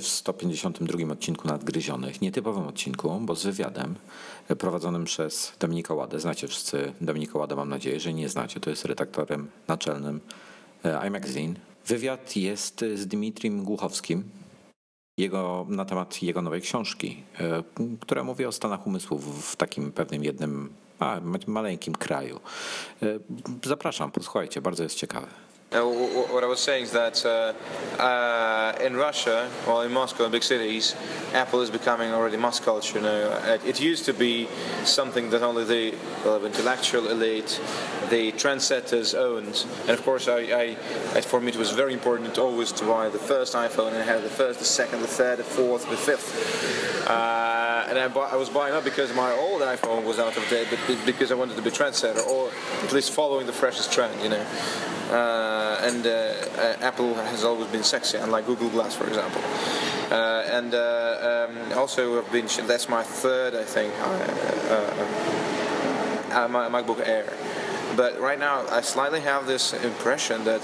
W 152 odcinku Nadgryzionych. Nietypowym odcinku, bo z wywiadem prowadzonym przez Dominika Ładę. Znacie wszyscy Dominika Ładę, mam nadzieję, że nie znacie. To jest redaktorem naczelnym e, iMagazine. Wywiad jest z Dmitrim Głuchowskim, jego, na temat jego nowej książki, e, która mówi o stanach umysłów w takim pewnym jednym a, maleńkim kraju. E, zapraszam, posłuchajcie, bardzo jest ciekawe. Uh, what I was saying is that uh, uh, in Russia, well, in Moscow, in big cities, Apple is becoming already mass culture. Know, it, it used to be something that only the well, intellectual elite, the trendsetters owned. And of course, I, I, for me, it was very important always to buy the first iPhone and have the first, the second, the third, the fourth, the fifth. Uh, and I, bought, I was buying up because my old iPhone was out of date, but because I wanted to be trendsetter or at least following the freshest trend. You know. Uh, and uh, uh, Apple has always been sexy, unlike Google Glass, for example. and um, also, I've been that's my third, I think, my MacBook Air. But right now, I slightly have this impression that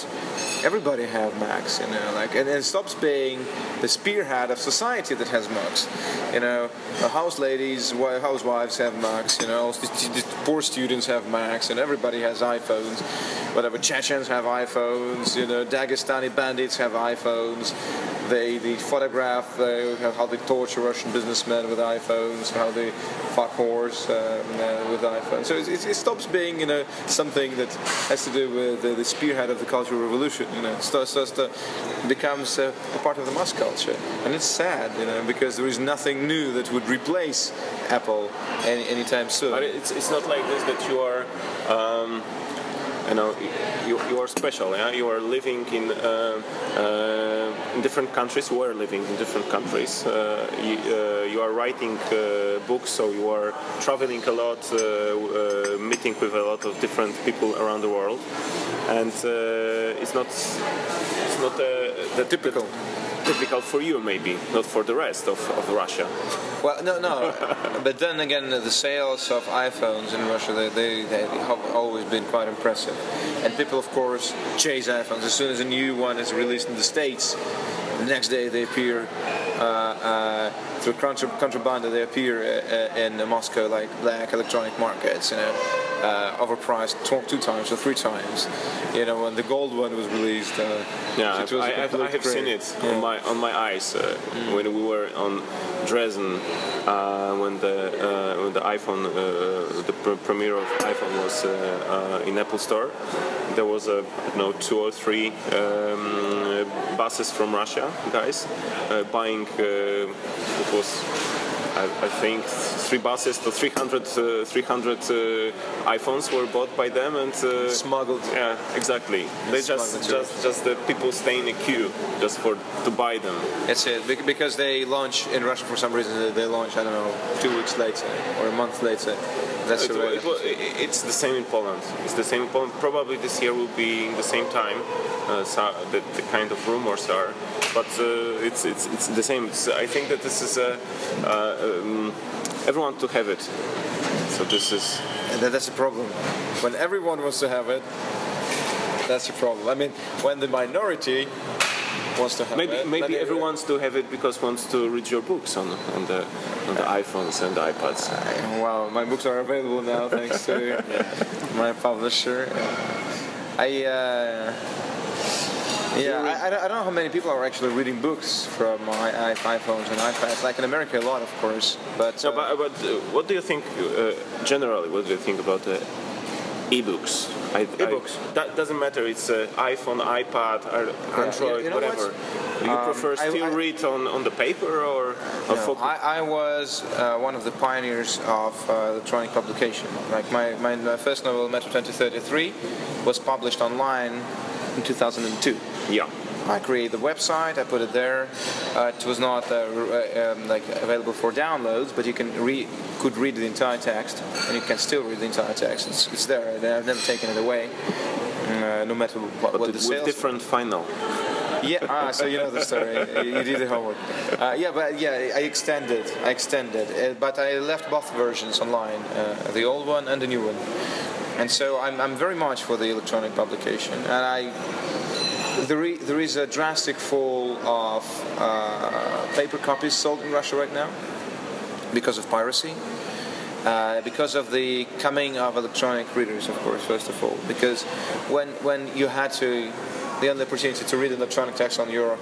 everybody have Macs, you know, like, and, it stops being the spearhead of society that has Macs. You know, house ladies, housewives have Macs. You know, poor students have Macs, and everybody has iPhones. Whatever Chechens have iPhones. You know, Dagestani bandits have iPhones they, they photograph how they torture Russian businessmen with iPhones, how they fuck horse um, uh, with iPhones. So it, it, stops being you know something that has to do with the spearhead of the cultural revolution. You know, starts to becomes a, a, part of the mass culture, and it's sad, you know, because there is nothing new that would replace Apple any, anytime soon. But it's, it's not like this that you are. Um you know you, you are special yeah you are living in uh, uh, in different countries we are living in different countries. Uh, you, uh, you, are writing uh, books so you are traveling a lot uh, meeting with a lot of different people around the world. And it's not it's not the typical typical for you, maybe, not for the rest of, of Russia. Well, no, no. but then again, the sales of iPhones in Russia, they, they, they, have always been quite impressive. And people, of course, chase iPhones. As soon as a new one is released in the States, the next day they appear uh, uh, through contra- contraband, they appear uh, in Moscow like black electronic markets, you know uh, overpriced two times or three times. You know, when the gold one was released. Uh, yeah, I, I, I, have seen it yeah. on my on my eyes uh, mm. when we were on Dresden uh, when the uh, when the iPhone uh, the pr- premiere of iPhone was uh, uh, in Apple Store. There was a you know two or three um, buses from Russia guys uh, buying. it was I, I think three buses to 300, uh, 300 uh, iPhones were bought by them and uh, smuggled. Yeah, exactly. They just just just the people stay in a queue just for to buy them. That's it. Because they launch in Russia for some reason. They launch I don't know two weeks later or a month later. That's it, it, it, it's the same in Poland. It's the same in Poland. Probably this year will be the same time. Uh, so the, the, kind of rumors are, but uh, it's, it's it's the same. It's, I think that this is a. Uh, um, everyone to have it. So this is. And that's a problem. When everyone wants to have it, that's a problem. I mean, when the minority wants to have maybe, it, maybe everyone wants to have it because wants to read your books on on the on the iPhones and the iPads. Uh, well, my books are available now thanks to my publisher. I. Uh, yeah, I, I, don't know how many people are actually reading books from iPhones and iPads. Like in America, a lot, of course. But, uh, but, but uh, what do you think uh, generally? What do you think about the e-books? I, e-books. I, that doesn't matter. It's uh, iPhone, iPad, or Android, you know whatever. Do you um, prefer still I, read on, on the paper or? No, I, I was uh, one of the pioneers of uh, electronic publication. Like my, my first novel, Metro 2033, was published online in 2002. Yeah. I created the website. I put it there. Uh, it was not uh, uh, um, like available for downloads, but you can read, could read the entire text, and you can still read the entire text. It's, it's there. I've never taken it away, uh, no matter what, but what the sales. different final. yeah, ah, so you know the story. you did the homework. Uh, yeah, but yeah, I extended. I extended, uh, but I left both versions online, uh, the old one and the new one. And so I'm, I'm very much for the electronic publication, and I there there is a drastic fall of uh, paper copies sold in Russia right now because of piracy. Uh, because of the coming of electronic readers, of course, first of all. Because when when you had to, the only opportunity to read electronic text on your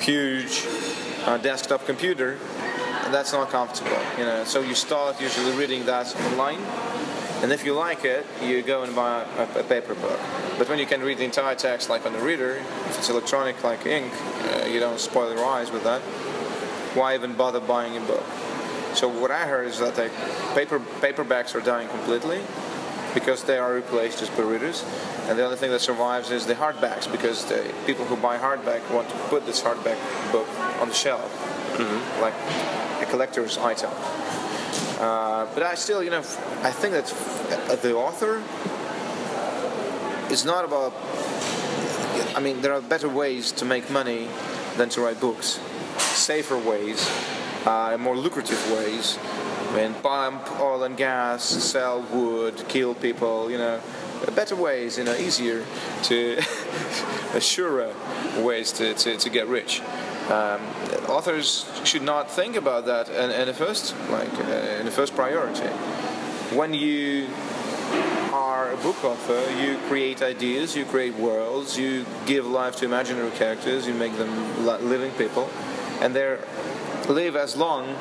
huge uh, desktop computer, that's not comfortable. You know, so you start usually reading that online, and if you like it, you go and buy a, a paper book. But when you can read the entire text like on the reader, if it's electronic like ink, uh, you don't spoil your eyes with that. Why even bother buying a book? So what I heard is that like paper paperbacks are dying completely because they are replaced as per readers, and the only thing that survives is the hardbacks because the people who buy hardback want to put this hardback book on the shelf, like a collector's item. Uh, but I still, you know, I think that uh, the author is not about. I mean, there are better ways to make money than to write books, safer ways, uh, more lucrative ways. I mean, pump oil and gas, sell wood, kill people. You know, better ways. You know, easier to, surer ways to, to, to get rich. Um, authors should not think about that in, in the first, like, uh, in the first priority. When you are a book author, you create ideas, you create worlds, you give life to imaginary characters, you make them living people, and they live as long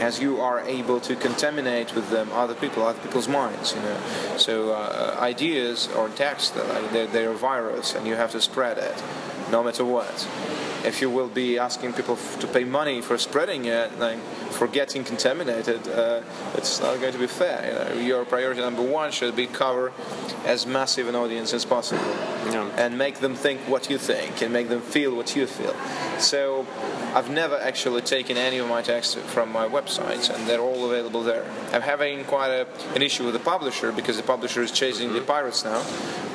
as you are able to contaminate with them other people, other people's minds. You know, so uh, ideas or text, uh, they're, they're a virus, and you have to spread it, no matter what. If you will be asking people f- to pay money for spreading it, like for getting contaminated, uh, it's not going to be fair. You know, your priority number one should be cover as massive an audience as possible, Yeah. and make them think what you think, and make them feel what you feel. So, I've never actually taken any of my texts from my websites, and they're all available there. I'm having quite a, an issue with the publisher because the publisher is chasing the pirates now,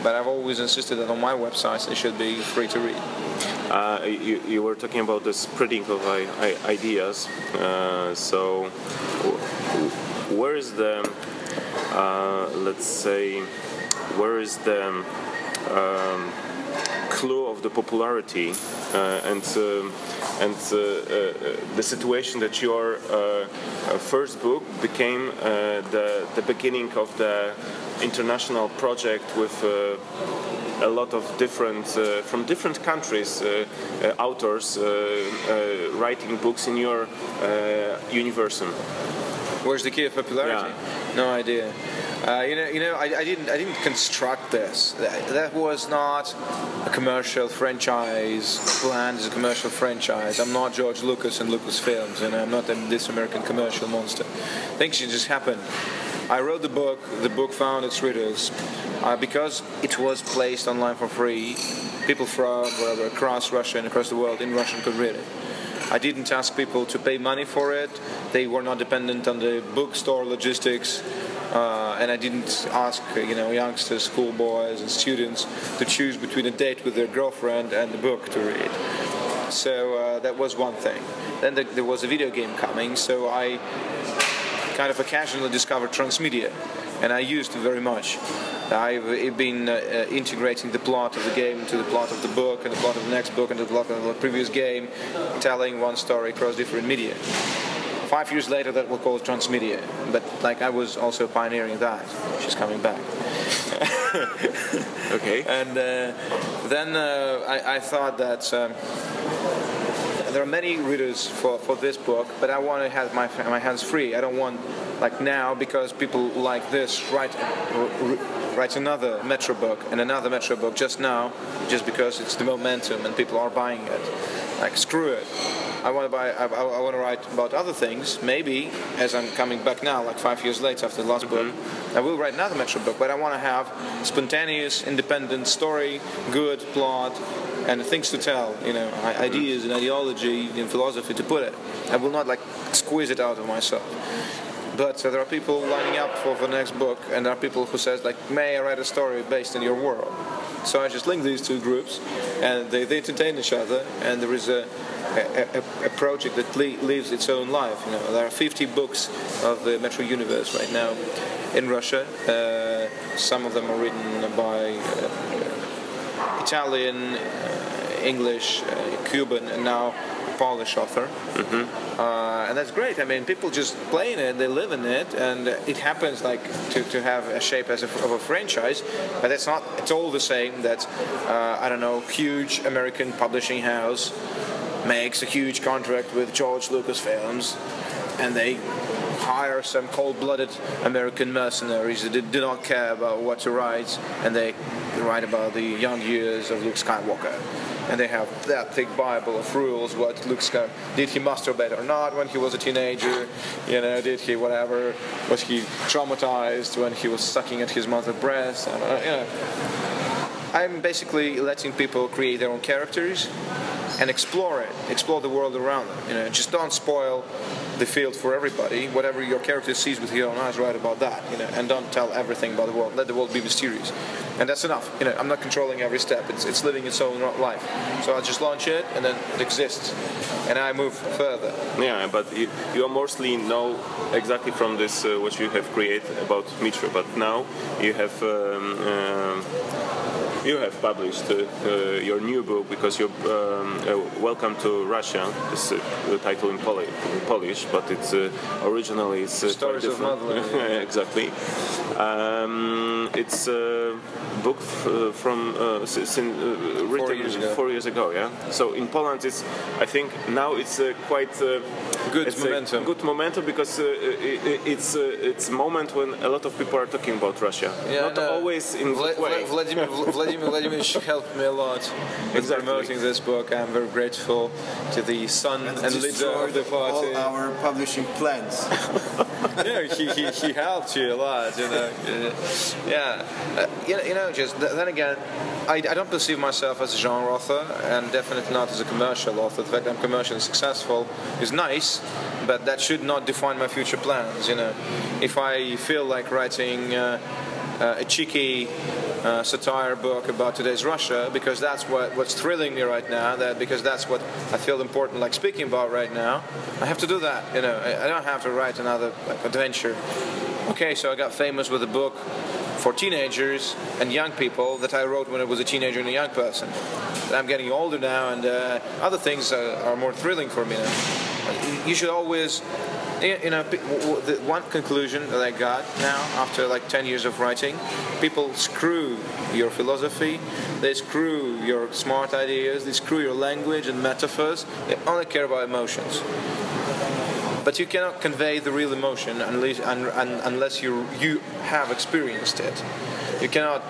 but I've always insisted that on my websites they should be free to read. Uh, you, you were talking about the spreading of ideas. Uh, so, where is the, uh, let's say, where is the um, clue of the popularity uh, and um and uh, uh, the situation that your uh, uh, first book became uh, the the beginning of the international project with uh, a lot of different uh, from different countries uh, uh, authors uh, uh, writing books in your uh, universe. Where's the key of popularity? No idea. Uh, you know, you know, I, I didn't, I didn't construct this. That, that was not a commercial franchise planned as a commercial franchise. I'm not George Lucas and Lucasfilms, and I'm not this American commercial monster. Things just happened. I wrote the book. The book found its readers uh, because it was placed online for free. People from wherever across Russia and across the world in Russian could read it. I didn't ask people to pay money for it. They were not dependent on the bookstore logistics. Uh, and I didn't ask, you know, youngsters, schoolboys, and students to choose between a date with their girlfriend and the book to read. So uh, that was one thing. Then the, there was a video game coming, so I kind of occasionally discovered transmedia, and I used it very much. I've been uh, integrating the plot of the game to the plot of the book, and the plot of the next book, and the plot of the previous game, telling one story across different media. Five years later, that will call transmedia, but like I was also pioneering that. She's coming back. Okay. And uh, then uh, I, I thought that um, there are many readers for, for this book, but I want to have my, my hands free. I don't want, like now, because people like this write, write another Metro book and another Metro book just now, just because it's the momentum and people are buying it. Like, screw it. I want to buy. I, I, I want to write about other things. Maybe as I'm coming back now, like five years later after the last book, I will write another Metro book. But I want to have spontaneous, independent story, good plot, and things to tell. You know, i- ideas and ideology and philosophy to put it. I will not like squeeze it out of myself. But uh, there are people lining up for the next book, and there are people who says like, "May I write a story based in your world?" So I just link these two groups, and they, they entertain each other, and there is a a, a, project that lives its own life. You know, there are 50 books of the Metro Universe right now in Russia. Uh, some of them are written by uh, Italian, uh, English, uh, Cuban, and now Polish author. Mm-hmm. Uh, and that's great. I mean, people just play in it, they live in it, and it happens like to, to have a shape as a, of a franchise. But it's not. It's all the same. That uh, I don't know, huge American publishing house makes a huge contract with George Lucas Films, and they hire some cold-blooded American mercenaries that do not care about what to write, and they write about the young years of Luke Skywalker. And they have that thick Bible of rules. What Luke Skywalker did he masturbate or not when he was a teenager? You know, did he whatever? Was he traumatized when he was sucking at his mother's breast? And, uh, you know, I'm basically letting people create their own characters and explore it, explore the world around them. You know, just don't spoil the field for everybody. Whatever your character sees with your own eyes, write about that. You know, and don't tell everything about the world. Let the world be mysterious, and that's enough. You know, I'm not controlling every step. It's it's living its own life. So I just launch it, and then it exists, and I move further. Yeah, but you, you mostly know exactly from this uh, what you have created about Metro, but now you have. Um, uh, you have published uh, uh, your new book because you're um, uh, Welcome to Russia. This is the title in, Poli- in, Polish, but it's originally it's Stories of Motherland. Yeah. exactly. Um, it's a book from written four years ago. Four years ago, yeah. So in Poland, it's I think now it's quite good it's momentum. good momentum because it, it's it's a moment when a lot of people are talking about Russia. Yeah, Not no. always in Vla- way. Vladimir, Vladimir Vladimirovich helped me a lot with Exactly. promoting this book. I'm very grateful to the son and, leader of the party. all our publishing plans. yeah, he, he, he helped you a lot, you know. Yeah, uh, you, know, you know, just th- then again, I, I don't perceive myself as a genre author, and definitely not as a commercial author. The fact I'm commercially successful is nice, but that should not define my future plans. You know, if I feel like writing uh, uh, a cheeky uh, satire book about today's Russia because that's what, what's thrilling me right now. That because that's what I feel important, like speaking about right now. I have to do that. You know, I, I don't have to write another like, adventure. Okay, so I got famous with a book for teenagers and young people that I wrote when I was a teenager and a young person. But I'm getting older now, and uh, other things are, are more thrilling for me now. You should always you know, the one conclusion that I got now after like 10 years of writing, people screw your philosophy, they screw your smart ideas, they screw your language and metaphors. They only care about emotions. But you cannot convey the real emotion unless, un, un, unless you you have experienced it. You cannot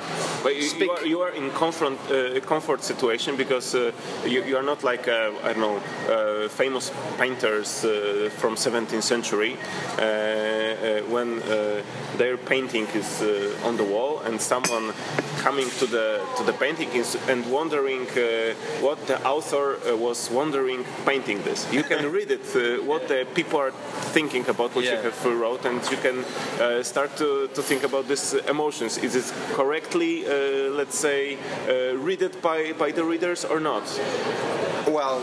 But you, speak. you, are, you are in confront, uh, comfort situation because uh, you, you are not like uh, I don't know uh, famous painters uh, from 17th century uh, uh, when uh, their painting is uh, on the wall and someone coming to the to the painting and wondering uh, what the author uh, was wondering painting this. You can read it uh, what the people are thinking about what you have wrote and you can uh, start to, to think about these emotions. Is it correctly, uh, let's say, uh, read it by, by the readers or not? Well,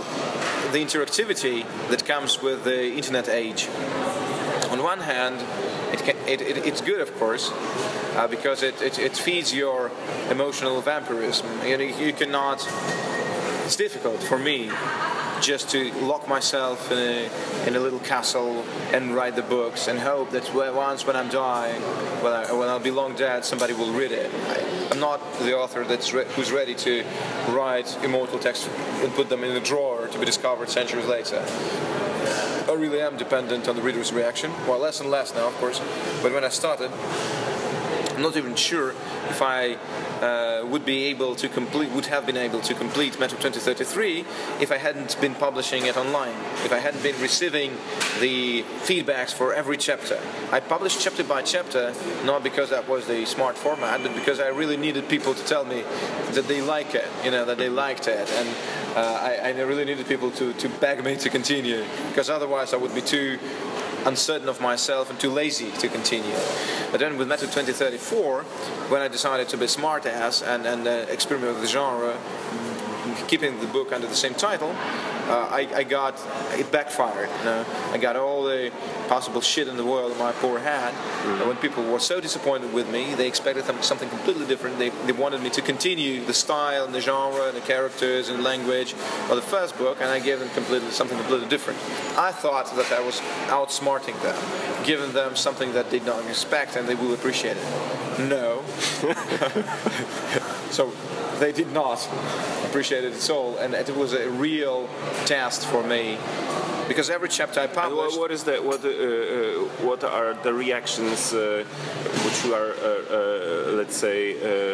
the interactivity that comes with the internet age. On one hand, it can, it, it, it's good, of course, uh, because it, it, feeds your emotional vampirism. You, know, you cannot. It's difficult for me just to lock myself in a, in a little castle and write the books and hope that once when I'm dying, when, I, when I'll be long dead, somebody will read it. I, I'm not the author that's re- who's ready to write immortal texts and put them in a drawer to be discovered centuries later. I really am dependent on the reader's reaction. Well, less and less now, of course. But when I started, I'm not even sure if I uh, would be able to complete, would have been able to complete Metro 2033 if I hadn't been publishing it online, if I hadn't been receiving the feedbacks for every chapter. I published chapter by chapter, not because that was the smart format, but because I really needed people to tell me that they like it, you know, that they liked it, and I, I really needed people to, to beg me to continue, because otherwise I would be too uncertain of myself and too lazy to continue. But then with Metro 2034, when I decided to be smart ass and, and uh, experiment with the genre, keeping the book under the same title, uh, I, I got it backfired. You know, I got all the possible shit in the world in my poor hand. And when people were so disappointed with me, they expected something completely different. They, they wanted me to continue the style and the genre and the characters and language of the first book, and I gave them completely something completely different. I thought that I was outsmarting them, giving them something that they don't expect and they will appreciate it. No. so they did not appreciate it at all, and it was a real test for me because every chapter I And what, is the what uh, uh, what are the reactions uh, which you are uh, uh, let's say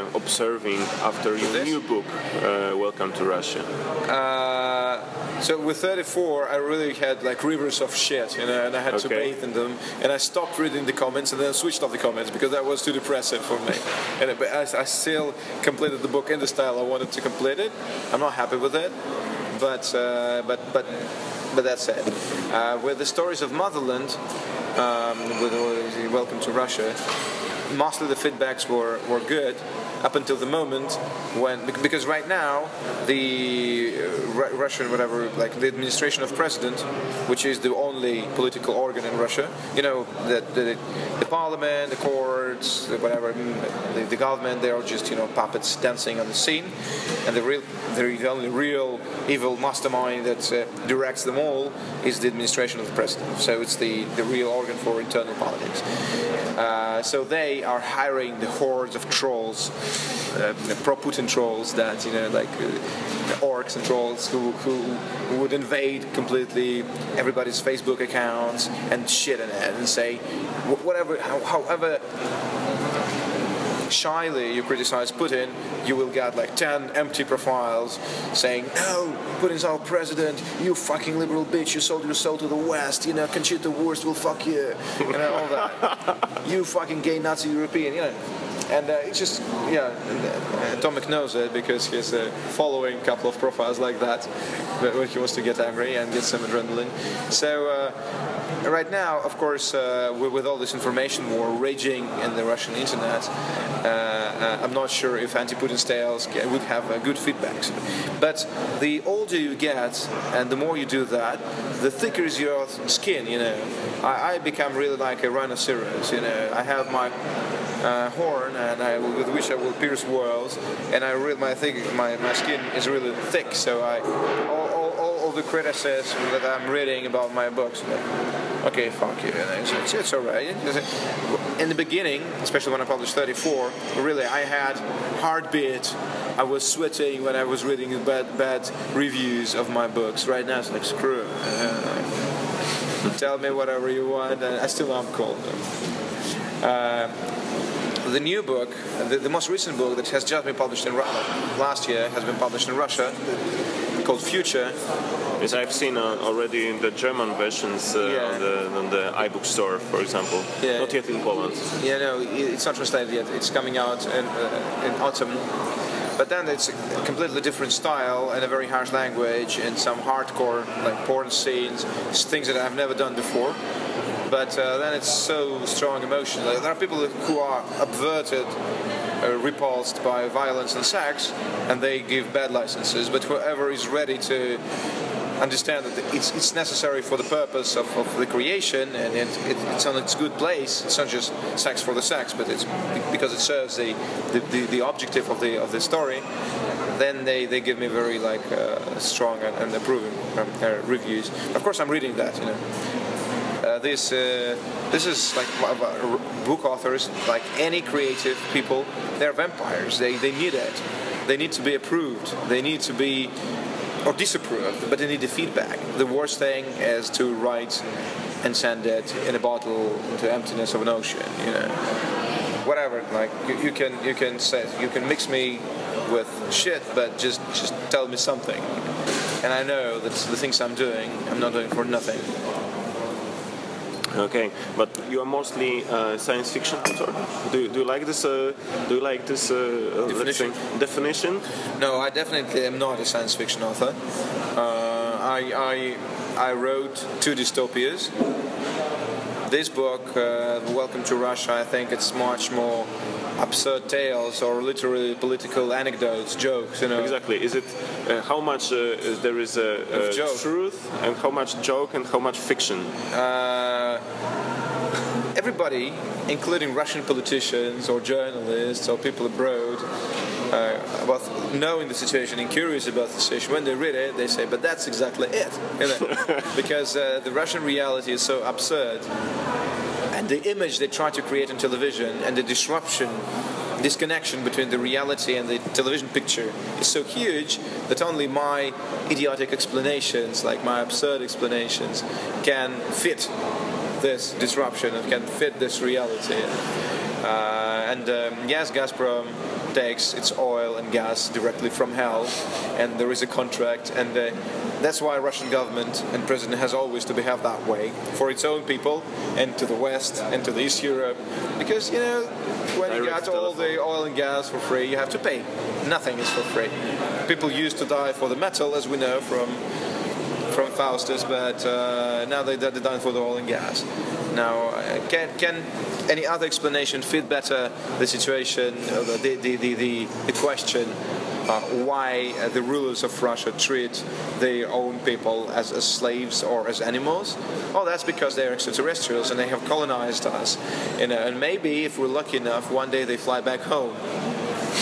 uh, observing after your This? new book uh, Welcome to Russia? Uh, so with 34, I really had like rivers of shit, you know, and I had to bathe in them. And I stopped reading the comments and then switched off the comments because that was too depressive for me. And but I, I still completed the book in the style I wanted to complete it. I'm not happy with it, but uh, but but but that's it. Uh, with the stories of Motherland, um, with uh, Welcome to Russia, mostly the feedbacks were, were good up until the moment when because right now the uh, Russian whatever like the administration of president which is the only political organ in Russia. You know the the, the parliament the courts the whatever mm, the, the government they're all just you know puppets dancing on the scene. And the real the only real evil mastermind that uh, directs them all is the administration of the president. So it's the the real organ for internal politics. Uh, so they are hiring the hordes of trolls, uh, pro-Putin trolls that you know, like uh, orcs and trolls who, who would invade completely everybody's Facebook accounts and shit in it and say whatever, however shyly you criticize Putin, you will get like 10 empty profiles saying, No, Putin's our president, you fucking liberal bitch, you sold your soul to the West, you know, Conchita Wurst will fuck you, you know, all that. you fucking gay Nazi European, you know. And uh, it's just, yeah, Tomek knows it because he's uh, following a couple of profiles like that when he wants to get angry and get some adrenaline. So, uh, right now, of course, uh, with, all this information war raging in the Russian internet, uh, uh, I'm not sure if anti-Putin styles would have good feedbacks. But the older you get and the more you do that, the thicker is your skin. You know, I, I become really like a rhinoceros. You know, I have my uh, horn and I, with which I will pierce worlds, and I really my thing, my, my skin is really thick. So I all, all, all, all the criticism that I'm reading about my books. Okay, fuck you. And it's, it's, it's alright. In the beginning, especially when I published 34, really I had heartbeat. I was sweating when I was reading bad bad reviews of my books. Right now it's like screw. Uh, tell me whatever you want, and I still am cold. Uh, the new book, the, the most recent book that has just been published in Ru- last year, has been published in Russia, called Future. Yes, I've seen uh, already the German versions uh, Yeah. on the on the iBook store, for example. Yeah. Not yet in Poland. Yeah, no, it's not translated yet. It's coming out in, uh, in autumn. But then it's a completely different style and a very harsh language and some hardcore like porn scenes, things that I've never done before. But uh, then it's so strong emotion. Like, there are people who are subverted, uh, repulsed by violence and sex, and they give bad licenses. But whoever is ready to understand that it's, it's necessary for the purpose of, of the creation and it, it, it's on its good place. It's not just sex for the sex, but it's because it serves the, the, the, the objective of the of the story. Then they, they give me very like uh, strong and, and approving um, uh, reviews. Of course, I'm reading that, you know. Uh, this uh, this is like book authors, like any creative people, they're vampires. They they need it. They need to be approved. They need to be or disapproved, but they need the feedback. The worst thing is to write and send it in a bottle into emptiness of an ocean. You know, whatever. Like you, you can you can say you can mix me with shit, but just just tell me something. And I know that the things I'm doing, I'm not doing for nothing. Okay, but you are mostly uh, science fiction author. Do, do you like this? Uh, do you like this uh, uh, Definition. definition? No, I definitely am not a science fiction author. Uh, I, I, I wrote two dystopias. This book, uh, Welcome to Russia, I think it's much more absurd tales or literally political anecdotes, jokes. You know. Exactly. Is it uh, how much uh, there is a, a truth and how much joke and how much fiction? Uh, everybody, including Russian politicians or journalists or people abroad, uh, about knowing the situation and curious about the situation, when they read it, they say, "But that's exactly it," you know? because uh, the Russian reality is so absurd, and the image they try to create on television and the disruption. Disconnection between the reality and the television picture is so huge that only my idiotic explanations, like my absurd explanations, can fit this disruption and can fit this reality. Uh, and um, yes, Gazprom takes its oil and gas directly from hell, and there is a contract, and uh, that's why Russian government and president has always to behave that way for its own people and to the West and to the East Europe, because you know when you got all the oil and gas for free, you have to pay. Nothing is for free. People used to die for the metal, as we know from from Faustus, but uh, now they, they're done for the oil and gas. Now, uh, can, can any other explanation fit better the situation, uh, the, the, the, the, the question uh, why uh, the rulers of Russia treat their own people as, as slaves or as animals? Oh, that's because they're extraterrestrials and they have colonized us. Know, and maybe if we're lucky enough, one day they fly back home.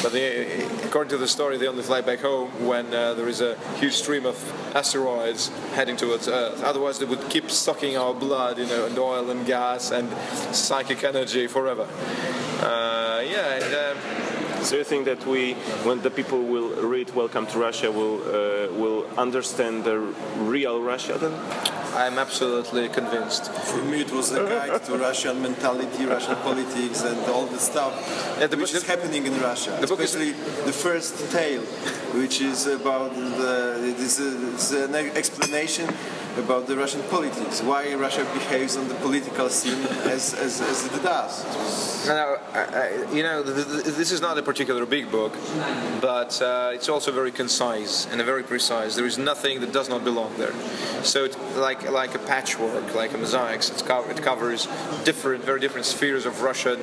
But they, according to the story, they only fly back home when uh, there is a huge stream of asteroids heading towards Earth. Otherwise, they would keep sucking our blood, you know, and oil and gas and psychic energy forever. Uh, yeah, and, um, So you think that we, when the people will read "Welcome to Russia," will uh, will understand the real Russia then? I'm absolutely convinced. For me, it was a guide to Russian mentality, Russian politics, and all the stuff Yeah, the which is happening in Russia. the book is- Especially the first tale, which is about the this is an explanation about the Russian politics, why Russia behaves on the political scene as, as, as it does. Now, I, I, you know, th- th- this is not a particular big book, but uh, it's also very concise and very precise. There is nothing that does not belong there. So, it's like like a patchwork, like a mosaic. Co- it covers different, very different spheres of Russian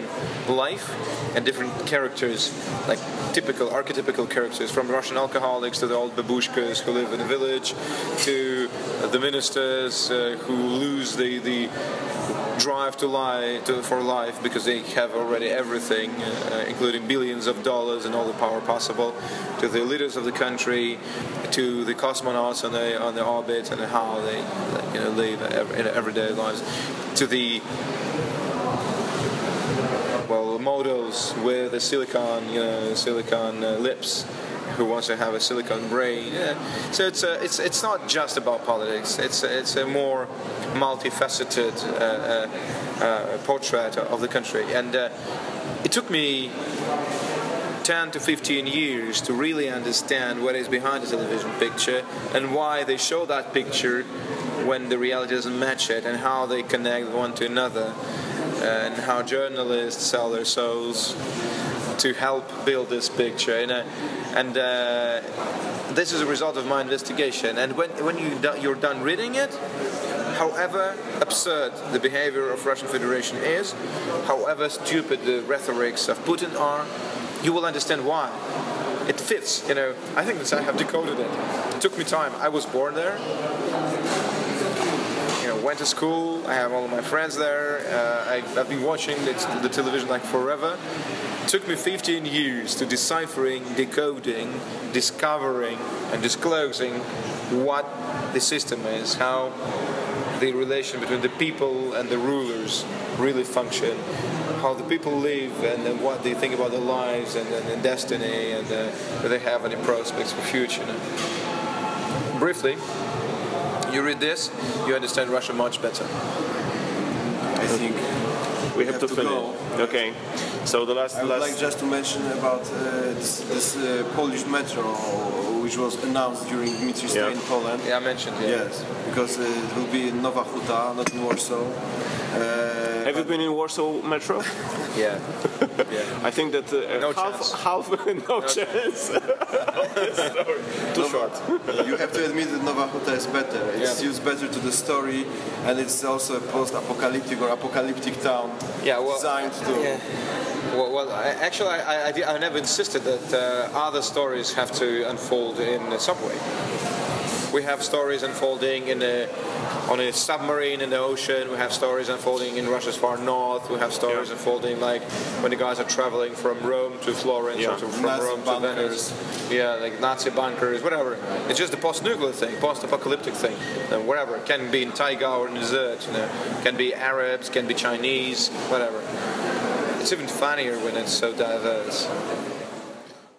life and different characters, like typical, archetypical characters, from Russian alcoholics to the old babushkas who live in a village, to the ministers uh, who lose the the drive to lie to, for life because they have already everything, uh, including billions of dollars and all the power possible, to the leaders of the country, to the cosmonauts on the on the orbit and how they you know live in everyday lives, to the well models with the silicon you know silicon uh, lips who wants to have a silicon brain. Yeah. So it's a, it's it's not just about politics. It's a, it's a more multifaceted uh, uh, uh, portrait of the country, and uh, it took me. 10 to 15 years to really understand what is behind the television picture and why they show that picture when the reality doesn't match it and how they connect one to another and how journalists sell their souls to help build this picture uh, and uh, this is a result of my investigation. And when, when you do, you're done reading it however absurd the behavior of Russian Federation is however stupid the rhetorics of Putin are you will understand why. It fits you know. I think that I have decoded it. It took me time. I was born there went to school. I have all of my friends there. Uh, I, I've been watching the, the television like forever. It took me 15 years to deciphering, decoding, discovering, and disclosing what the system is, how the relation between the people and the rulers really function, how the people live, and, then what they think about their lives and, and, and destiny, and uh, do they have any prospects for future. Briefly, you read this, you understand Russia much better. I think We have, have to, to finish. go. Okay. So the last I would last like just to mention about uh, this, this uh, Polish metro, which was announced during Dmitri's stay in Poland. Yeah, I mentioned yeah. Yes, because uh, it will be in Nowa Huta, not in Warsaw. Uh, Have you been in Warsaw Metro? Yeah. I think that uh, No half, chance. half, no, chance. Too short. you have to admit that Nowa Huta is better. It Yeah. suits better to the story, and it's also a post-apocalyptic or apocalyptic town Yeah, well, designed to. Yeah. Well, well I, actually, I, I, I, I never insisted that uh, other stories have to unfold in the subway. We have stories unfolding in a, on a submarine in the ocean. We have stories unfolding in Russia's far north. We have stories Yeah. unfolding like when the guys are traveling from Rome to Florence Yeah. or to, from Nazi Rome bunkers. to Venice. Yeah, like Nazi bunkers, whatever. It's just the post-nuclear thing, post-apocalyptic thing, and whatever. It can be in taiga or in desert. You know, can be Arabs, can be Chinese, whatever. It's even funnier when it's so diverse.